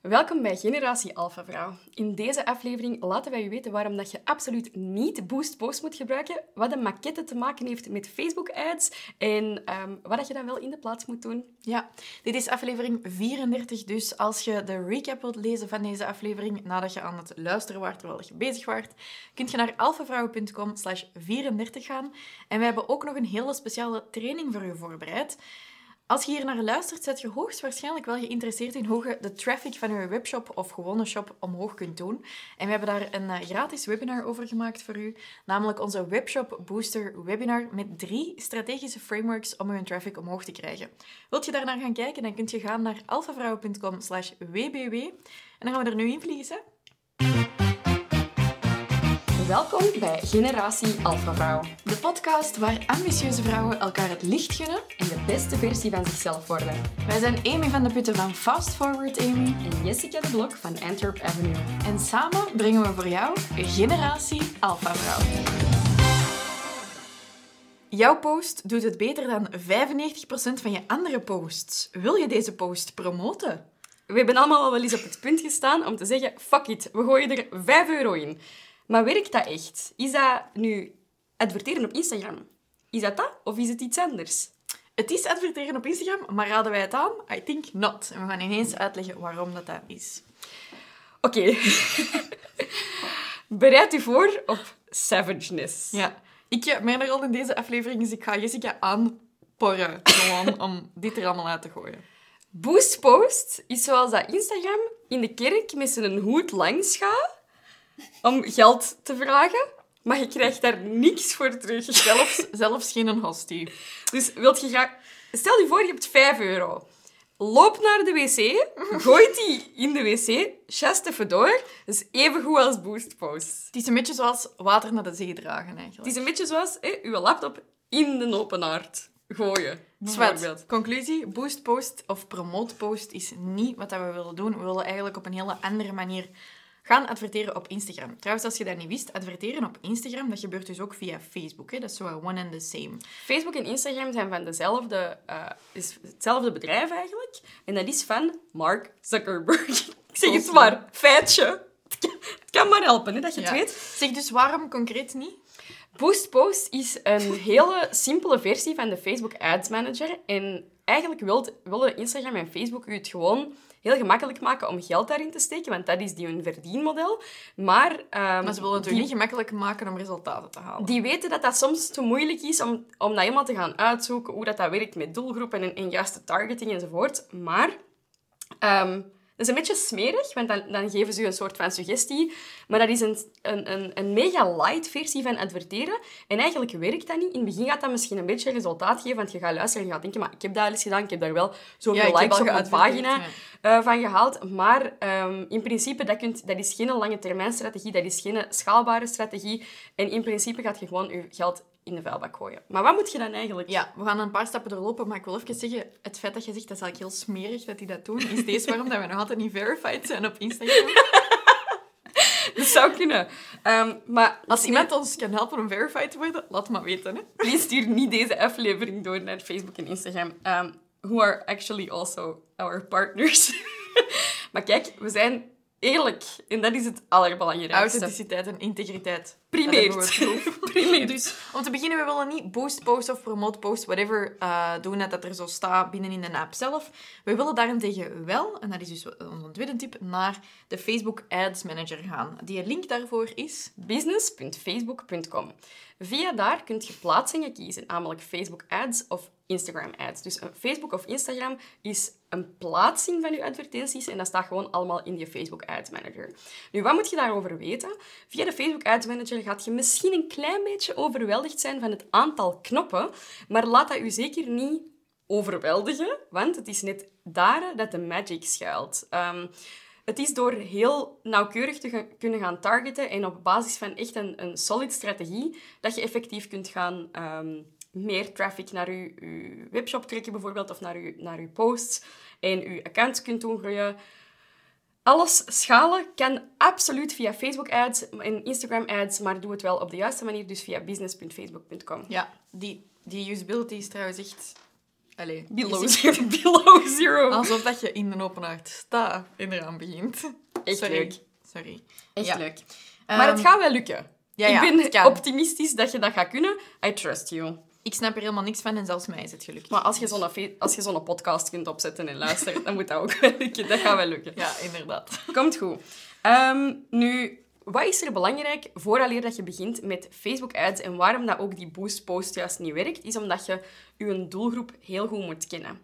Welkom bij Generatie Alpha Vrouw. In deze aflevering laten wij u weten waarom dat je absoluut niet Boost Post moet gebruiken, wat een maquette te maken heeft met Facebook ads en ehm, wat dat je dan wel in de plaats moet doen. Ja, dit is aflevering 34, dus als je de recap wilt lezen van deze aflevering nadat je aan het luisteren was terwijl je bezig waart, kun je naar alphavrouwen.com slash 34 gaan. En wij hebben ook nog een hele speciale training voor u voorbereid. Als je hier naar luistert, zet je hoogstwaarschijnlijk wel geïnteresseerd in hoe je de traffic van je webshop of gewone shop omhoog kunt doen. En we hebben daar een eh, gratis webinar over gemaakt voor u, namelijk onze Webshop Booster webinar met drie strategische frameworks om je traffic omhoog te krijgen. Wilt je daar naar gaan kijken, dan kunt je gaan naar alphavrouwen.com slash wbw. En dan gaan we er nu in vliegen, hè? Welkom bij Generatie Alpha Vrouw. De podcast waar ambitieuze vrouwen elkaar het licht gunnen en de beste versie van zichzelf worden. Wij zijn Amy van de Putten van Fast Forward Amy en Jessica de Blok van Antwerp Avenue. En samen brengen we voor jou Generatie Alpha Vrouw. Jouw post doet het beter dan 95% van je andere posts. Wil je deze post promoten? We hebben allemaal al wel eens op het punt gestaan om te zeggen: fuck it, we gooien er 5 euro in. Maar werkt dat echt? Is dat nu adverteren op Instagram? Is dat dat of is het iets anders? Het is adverteren op Instagram, maar raden wij het aan? I think not. En we gaan ineens uitleggen waarom dat, dat is. Oké. Bereid u voor op savageness. Ja. Ik merk al in deze aflevering, dus ik ga Jessica aanporren gewoon om dit er allemaal uit te gooien. Boost Post is zoals dat Instagram in de kerk met zijn hoed langs gaat om geld te vragen, maar je krijgt daar niks voor terug. Zelfs, zelfs geen hostie. Dus wilt je graag... Stel je voor, je hebt 5 euro. Loop naar de wc, gooi die in de wc, chest even door. Dat is even goed als Boost Post. Het is een beetje zoals water naar de zee dragen, eigenlijk. Het is een beetje zoals hè, uw laptop in de open haard gooien. Conclusie, Boost Post of Promote Post is niet wat we willen doen. We willen eigenlijk op een hele andere manier gaan adverteren op Instagram. Trouwens, als je dat niet wist, adverteren op Instagram, dat gebeurt dus ook via Facebook. Hè? Dat is zo one and the same. Facebook en Instagram zijn van dezelfde, uh, is hetzelfde bedrijf eigenlijk. En dat is van Mark Zuckerberg. Ik zeg het maar, feitje. Het kan maar helpen, hè, dat je het weet. Zeg dus waarom concreet niet? Boost Post is een hele simpele versie van de Facebook Ads Manager. En eigenlijk willen Instagram en Facebook u het gewoon heel gemakkelijk maken om geld daarin te steken, want dat is die hun verdienmodel. Maar, um, maar ze willen het die, niet gemakkelijk maken om resultaten te halen. Die weten dat dat soms te moeilijk is om, om dat helemaal te gaan uitzoeken, hoe dat, dat werkt met doelgroepen en, en juiste targeting enzovoort. Maar... Um, dat is een beetje smerig, want dan, dan geven ze je een soort van suggestie. Maar dat is een, een, een, een mega light versie van adverteren. En eigenlijk werkt dat niet. In het begin gaat dat misschien een beetje resultaat geven, want je gaat luisteren en je gaat denken, maar ik heb dat al eens gedaan, ik heb daar wel zoveel ja, likes op mijn pagina uh, van gehaald. Maar um, in principe, dat, kunt, dat is geen lange termijn strategie, dat is geen schaalbare strategie. En in principe gaat je gewoon je geld in de vuilbak gooien. Maar wat moet je dan eigenlijk? Ja, we gaan een paar stappen doorlopen, maar ik wil even zeggen, het feit dat je zegt, dat is eigenlijk heel smerig dat die dat doen, is deze waarom dat we nog altijd niet verified zijn op Instagram. dat zou kunnen. Um, maar als iemand ons kan helpen om verified te worden, laat maar weten. Hè? Please stuur niet deze aflevering door naar Facebook en Instagram. Um, who are actually also our partners. maar kijk, we zijn eerlijk. En dat is het allerbelangrijkste. Authenticiteit en integriteit. Primeert. Primeert. Dus om te beginnen, we willen niet boost post of promote post, whatever, uh, doen dat, dat er zo staat binnen in de app zelf. We willen daarentegen wel, en dat is dus onze tweede tip, naar de Facebook Ads Manager gaan. Die link daarvoor is business.facebook.com. Via daar kunt je plaatsingen kiezen, namelijk Facebook Ads of Instagram Ads. Dus Facebook of Instagram is een plaatsing van je advertenties en dat staat gewoon allemaal in je Facebook Ads Manager. Nu, wat moet je daarover weten? Via de Facebook Ads Manager gaat je misschien een klein beetje overweldigd zijn van het aantal knoppen, maar laat dat je zeker niet overweldigen, want het is net daar dat de magic schuilt. Um, het is door heel nauwkeurig te kunnen gaan targeten en op basis van echt een, een solid strategie dat je effectief kunt gaan um, meer traffic naar je, webshop trekken bijvoorbeeld of naar je, naar je posts en je accounts kunt doen groeien. Alles schalen kan absoluut via Facebook ads en Instagram ads, maar doe het wel op de juiste manier, dus via business.facebook.com. Ja, die, die usability is trouwens echt Allee, Below zero. Below zero. Alsof dat je in de open haard staat en eraan begint. Echt Sorry. leuk. Sorry. Echt Ja. leuk. Maar het Ehm, gaat wel lukken. ja, ja, ik ben optimistisch dat je dat gaat kunnen. I trust you. Ik snap er helemaal niks van en zelfs mij is het gelukt. Maar als je zo'n fe- als je zo'n podcast kunt opzetten en luisteren, dan moet dat ook wel lukken. Dat gaat wel lukken. Ja, inderdaad. Komt goed. Ehm, nu, wat is er belangrijk vooraleer dat je begint met Facebook ads en waarom dat ook die boost post juist niet werkt, is omdat je je doelgroep heel goed moet kennen.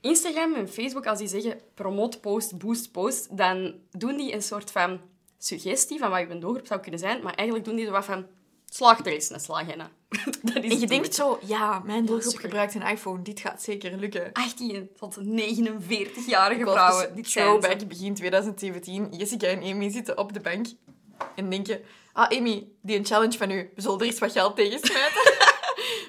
Instagram en Facebook, als die zeggen promote post, boost post, dan doen die een soort van suggestie van wat je doelgroep zou kunnen zijn, maar eigenlijk doen die zo wat van slaag er eens een slag in. hè. dat is En je denkt zo, ja, mijn doelgroep gebruikt een iPhone, dit gaat zeker lukken. 18 tot 49-jarige Ik was vrouwen. dus Dit throwback begin 2017. Jessica en Amy zitten op de bank en denken... Ah, Amy, die een challenge van u. We zullen er eens wat geld tegen smijten.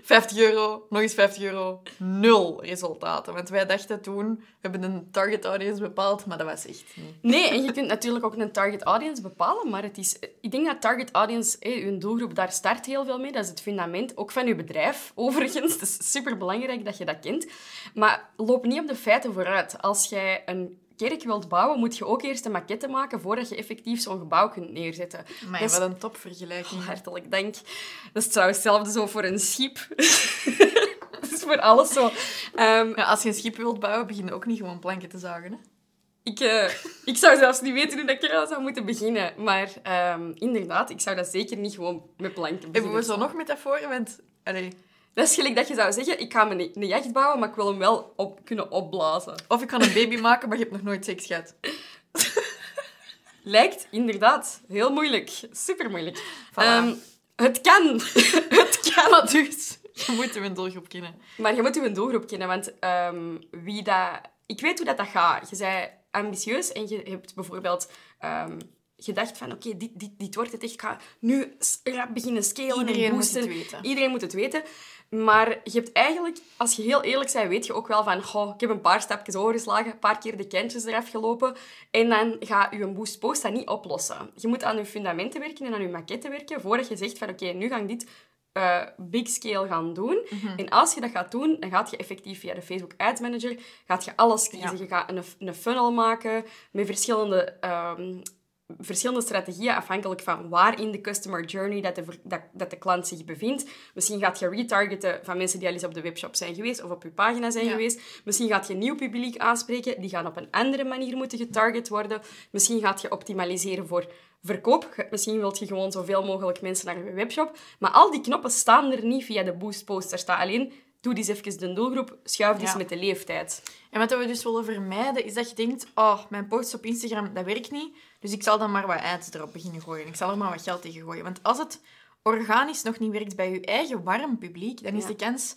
50 euro, nog eens 50 euro. Nul resultaten. Want wij dachten toen, we hebben een target audience bepaald, maar dat was echt niet. Nee, en je kunt natuurlijk ook een target audience bepalen, maar het is, ik denk dat target audience, je doelgroep, daar start heel veel mee. Dat is het fundament, ook van je bedrijf, overigens. Het is superbelangrijk dat je dat kent. Maar loop niet op de feiten vooruit. Als jij een kerk wilt bouwen, moet je ook eerst een maquette maken voordat je effectief zo'n gebouw kunt neerzetten. Maar is- wat een topvergelijking. Oh, hartelijk dank. Dat is trouwens hetzelfde zo voor een schip. Dat is voor alles zo. Ehm, Ja, als je een schip wilt bouwen, begin je ook niet gewoon planken te zagen. Hè? Ik, eh, ik zou zelfs niet weten hoe dat ik zou moeten beginnen. Maar ehm, inderdaad, ik zou dat zeker niet gewoon met planken beginnen. Hebben we zo nog metaforen? Want, allee, Dat is gelijk dat je zou zeggen, ik ga me een, een jacht bouwen, maar ik wil hem wel op, kunnen opblazen. of ik kan een baby maken, maar je hebt nog nooit seks gehad. Lijkt inderdaad heel moeilijk. Super moeilijk. Voilà. het kan. het kan. Maar dus, je moet een doelgroep kennen. Maar je moet je doelgroep kennen, want ehm, wie dat... Ik weet hoe dat, dat gaat. Je bent ambitieus en je hebt bijvoorbeeld ehm, gedacht van, oké, dit, dit, dit wordt het echt. Ik ga nu beginnen scalen Iedereen en moet boosten. het weten. Iedereen moet het weten. Maar je hebt eigenlijk, als je heel eerlijk bent, weet je ook wel van, goh, ik heb een paar stapjes overgeslagen, een paar keer de kantjes eraf gelopen. En dan gaat je boost post dat niet oplossen. Je moet aan je fundamenten werken en aan je maquette werken, voordat je zegt van, oké, nu ga ik dit eh, big scale gaan doen. Mhm. En als je dat gaat doen, dan gaat je effectief via de Facebook Ads Manager gaat je alles kiezen. Ja. Je gaat een, een funnel maken met verschillende, ehm, verschillende strategieën afhankelijk van waar in de customer journey dat de, dat, dat de klant zich bevindt. Misschien gaat je retargeten van mensen die al eens op de webshop zijn geweest of op je pagina zijn Ja. geweest. Misschien gaat je nieuw publiek aanspreken. Die gaan op een andere manier moeten getarget worden. Misschien gaat je optimaliseren voor verkoop. Misschien wilt je gewoon zoveel mogelijk mensen naar je webshop. Maar al die knoppen staan er niet via de boost post. Er staat alleen, doe eens even de doelgroep, schuif eens Ja. met de leeftijd. En wat we dus willen vermijden, is dat je denkt, oh, mijn posts op Instagram, dat werkt niet. Dus ik zal dan maar wat ads erop beginnen gooien. Ik zal er maar wat geld tegen gooien. Want als het organisch nog niet werkt bij je eigen warm publiek, dan is Ja. de kans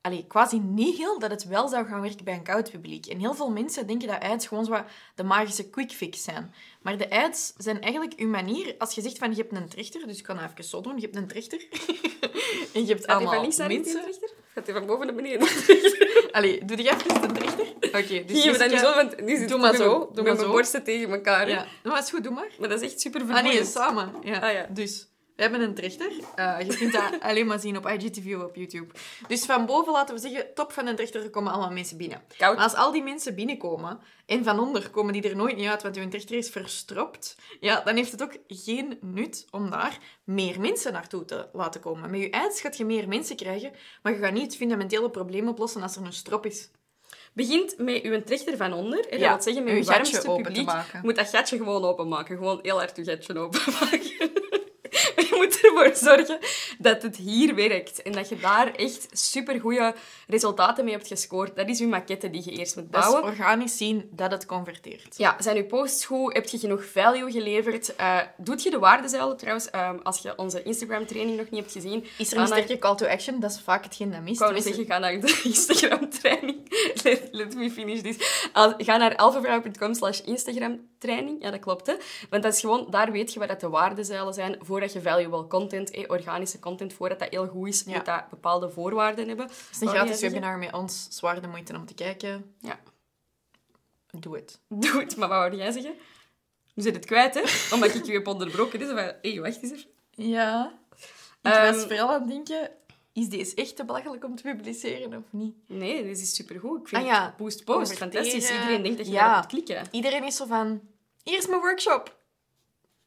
allee, quasi niet heel dat het wel zou gaan werken bij een koud publiek. En heel veel mensen denken dat ads gewoon zo de magische quick fix zijn. Maar de ads zijn eigenlijk uw manier, als je zegt van je hebt een trechter, dus ik kan even zo doen, je hebt een trechter. en je hebt allemaal mensen... die gaat hij van boven naar beneden? Allee, doe je even een trechter? Oké, dus Hier, Jessica- niet zo, want nu zit Doe maar zo, doe met mijn borsten tegen elkaar. Ja, maar is goed, doe maar. Maar dat is echt super Ah vermoeiend. nee, samen. Ja. Ah, ja. Dus, we hebben een trechter. Eh, je kunt dat alleen maar zien op IGTV of op YouTube. Dus van boven, laten we zeggen, top van een trechter, er komen allemaal mensen binnen. Koud. Maar als al die mensen binnenkomen en van onder komen die er nooit niet uit, want hun trechter is verstropt, ja, dan heeft het ook geen nut om daar meer mensen naartoe te laten komen. Met je ads gaat je meer mensen krijgen, maar je gaat niet het fundamentele probleem oplossen als er een strop is. Begint met uw trechter van onder. Hè. Dat Ja, wil zeggen, met uw uw gatje warmste open te publiek maken. moet dat gatje gewoon openmaken. Gewoon heel hard uw gatje openmaken. Je moet ervoor zorgen dat het hier werkt. En dat je daar echt supergoeie resultaten mee hebt gescoord. Dat is uw maquette die je eerst moet Dat is bouwen. organisch zien dat het converteert. Ja, zijn uw posts goed? Heb je genoeg value geleverd? Eh doet je de waardezuilen trouwens? ehm, als je onze Instagram-training nog niet hebt gezien, Is er een naar- sterke call to action? Dat is vaak hetgeen dat mist. Ik wou Tenminste, zeggen, ga naar de Instagram-training. Let, let me finish this. Ga naar alphavrouw.com slash Instagram-training. Ja, dat klopt, hè. Want dat is gewoon, daar weet je wat dat de waardezuilen zijn voordat je valuable content, eh, organische content, voordat dat heel goed is, Ja. moet dat bepaalde voorwaarden hebben. Het is een jij gratis webinar met ons. Zwaar de moeite om te kijken. Ja. Doe het. Doe het, maar wat wou jij zeggen? Nu zit het kwijt, hè? Omdat ik je heb onderbroken. Dus van, hé, wacht eens even. Ja. Ik Ehm, was vooral aan het denken... is deze echt te belachelijk om te publiceren of niet? Nee, dit is supergoed. Ik vind Ah ja, Boost Post fantastisch. Iedereen denkt dat je Ja. moet klikken. Iedereen is zo van, hier is mijn workshop.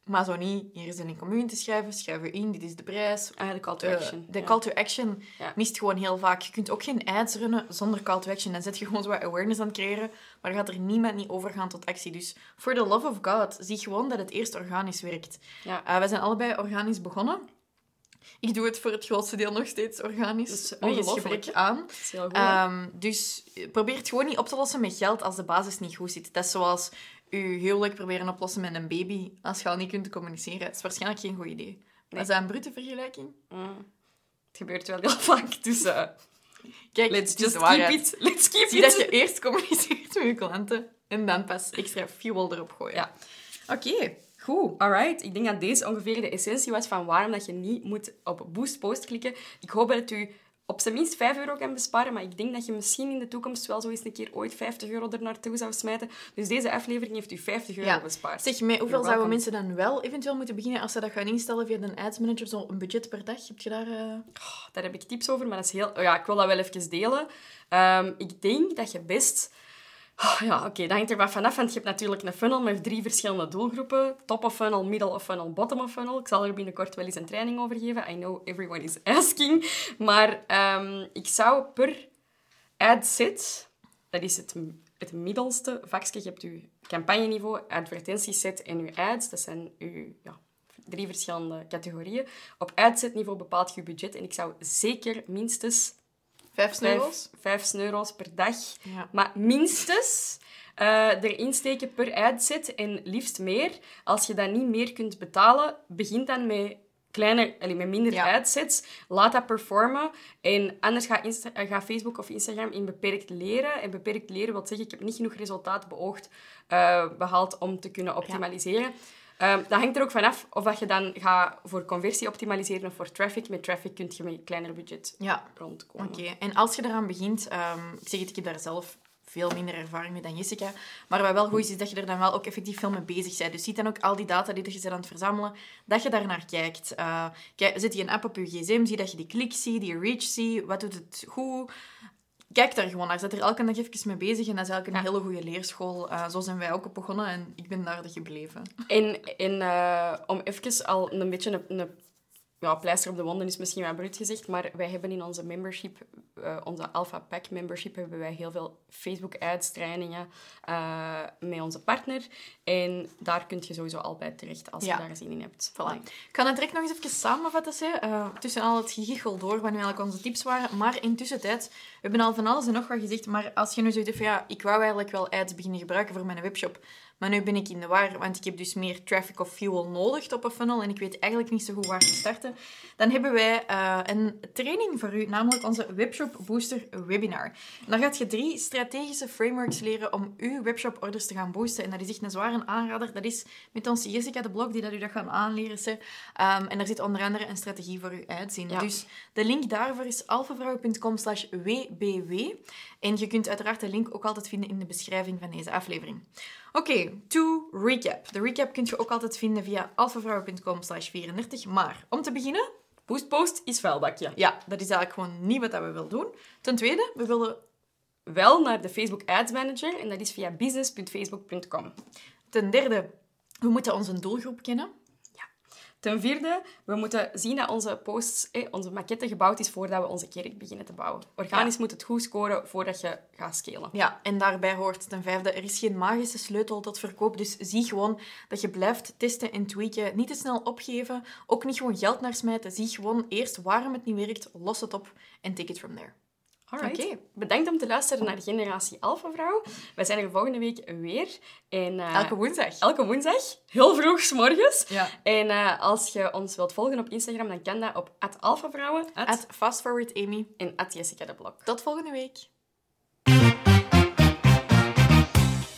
Maar zo niet, hier is een commune te schrijven, schrijf je in, dit is de prijs. Ah, de call to Eh, action. de call to action Ja. mist gewoon heel vaak. Je kunt ook geen ads runnen zonder call to action. Dan zet je gewoon zo wat awareness aan het creëren, maar dan gaat er niemand niet overgaan tot actie. Dus for the love of God, zie gewoon dat het eerst organisch werkt. Ja. Eh, we zijn allebei organisch begonnen. Ik doe het voor het grootste deel nog steeds Dat organisch. is Wegens ongelooflijk, gebrek hè? aan. Dat is heel goed. hè? Ehm, dus probeer het gewoon niet op te lossen met geld als de basis niet goed zit. Dat is zoals je huwelijk proberen oplossen met een baby als je al niet kunt communiceren. Het is waarschijnlijk geen goed idee. Nee. Is dat een brute vergelijking? Mm. Het gebeurt wel heel vaak, dus eh, Kijk, let's het just keep it. Let's keep Zie it. dat je eerst communiceert met je klanten en dan pas extra fuel erop gooien. Ja. Oké, goed. Alright, ik denk dat deze ongeveer de essentie was van waarom dat je niet moet op Boost Post klikken. Ik hoop dat u op zijn minst 5 euro kan besparen, maar ik denk dat je misschien in de toekomst wel zo eens een keer ooit 50 euro er naartoe zou smijten. Dus deze aflevering heeft u 50 euro Ja. bespaard. Zeg, met hoeveel zouden mensen dan wel eventueel moeten beginnen als ze dat gaan instellen via een ads manager, zo een budget per dag? Heb je daar... eh, Daar heb ik tips over, maar dat is heel... oh ja, ik wil dat wel even delen. Ehm, ik denk dat je best... Oh, ja, oké, dat hangt er wat vanaf, want je hebt natuurlijk een funnel met drie verschillende doelgroepen. Top of funnel, middle of funnel, bottom of funnel. Ik zal er binnenkort wel eens een training over geven. I know everyone is asking. Maar ehm, ik zou per ad set, dat is het, het middelste vakje, je hebt je campagneniveau, advertentieset en je ads. Dat zijn je ja, drie verschillende categorieën. Op adsetniveau bepaalt je je budget. En ik zou zeker minstens Vijf euro's? vijf, vijf per dag, Ja. maar minstens eh, erin steken per adset en liefst meer. Als je dat niet meer kunt betalen, begin dan met kleiner, allee, met minder Ja. adsets. Laat dat performen. En anders gaat, Insta- eh, gaat Facebook of Instagram in beperkt leren. En beperkt leren wil zeggen, ik heb niet genoeg resultaat beoogd eh, behaald om te kunnen optimaliseren. Ehm, dat hangt er ook vanaf of dat je dan gaat voor conversie optimaliseren of voor traffic. Met traffic kun je met een kleiner budget Ja, rondkomen. Oké, en als je eraan begint, ehm, ik zeg het, ik heb daar zelf veel minder ervaring mee dan Jessica, maar wat wel goed is, is dat je er dan wel ook effectief veel mee bezig bent. Dus ziet dan ook al die data die je bent aan het verzamelen, dat je daar naar kijkt. Eh, kijk, zet je een app op je gsm, zie dat je die klik ziet, die reach ziet, wat doet het goed. Kijk daar gewoon naar, zet er elke dag even mee bezig en dat is eigenlijk een hele goede leerschool. Eh, zo zijn wij ook op begonnen en ik ben daar de gebleven. En, en eh, om even al een beetje een, een ja, pleister op de wonden is misschien wat bruut gezegd, maar wij hebben in onze membership, eh, onze Alpha Pack membership, hebben wij heel veel Facebook ads trainingen eh, met onze partner. En daar kun je sowieso al bij terecht als Ja. je daar zin in hebt. Voilà. Ik kan het direct nog eens even samenvatten. Hè. Eh, tussen al het gegichel door, wat nu eigenlijk onze tips waren. Maar intussen tijd, we hebben al van alles en nog wat gezegd. Maar als je nu zoiets hebt van, ja, ik wou eigenlijk wel ads beginnen gebruiken voor mijn webshop. Maar nu ben ik in de war, want ik heb dus meer traffic of fuel nodig op een funnel. En ik weet eigenlijk niet zo goed waar te starten. Dan hebben wij eh, een training voor u, namelijk onze Webshop Booster Webinar. En daar gaat je drie strategische frameworks leren om uw webshop orders te gaan boosten. En dat is echt een zware aanrader. Dat is met onze Jessica de Blog die dat u dat gaat aanleren. Ze. Ehm, en daar zit onder andere een strategie voor in. Ja. Dus de link daarvoor is alphavrouwen.com slash wbw. En je kunt uiteraard de link ook altijd vinden in de beschrijving van deze aflevering. Oké, to recap. De recap kun je ook altijd vinden via alphavrouwen.com slash 34. Maar om te beginnen, Boost Post is vuilbakje. ja, dat is eigenlijk gewoon niet wat we willen doen. Ten tweede, we willen... Wel naar de Facebook Ads Manager en dat is via business.facebook.com. Ten derde, we moeten onze doelgroep kennen. Ten vierde, we moeten zien dat onze posts, eh, onze maquette gebouwd is voordat we onze kerk beginnen te bouwen. Organisch moet het goed scoren voordat je gaat scalen. Ja, en daarbij hoort ten vijfde, er is geen magische sleutel tot verkoop. Dus zie gewoon dat je blijft testen en tweaken. Niet te snel opgeven. Ook niet gewoon geld naar smijten. Zie gewoon eerst waarom het niet werkt, los het op en take it from there. Oké. Bedankt om te luisteren naar Generatie Alpha Vrouw. Wij zijn er volgende week weer. En, eh, Elke woensdag. elke woensdag, heel vroeg 's morgens. Ja. En eh, als je ons wilt volgen op Instagram, dan kan dat op @alphavrouwen At Fast Forward Amy. en Jessica de Blok. Tot volgende week.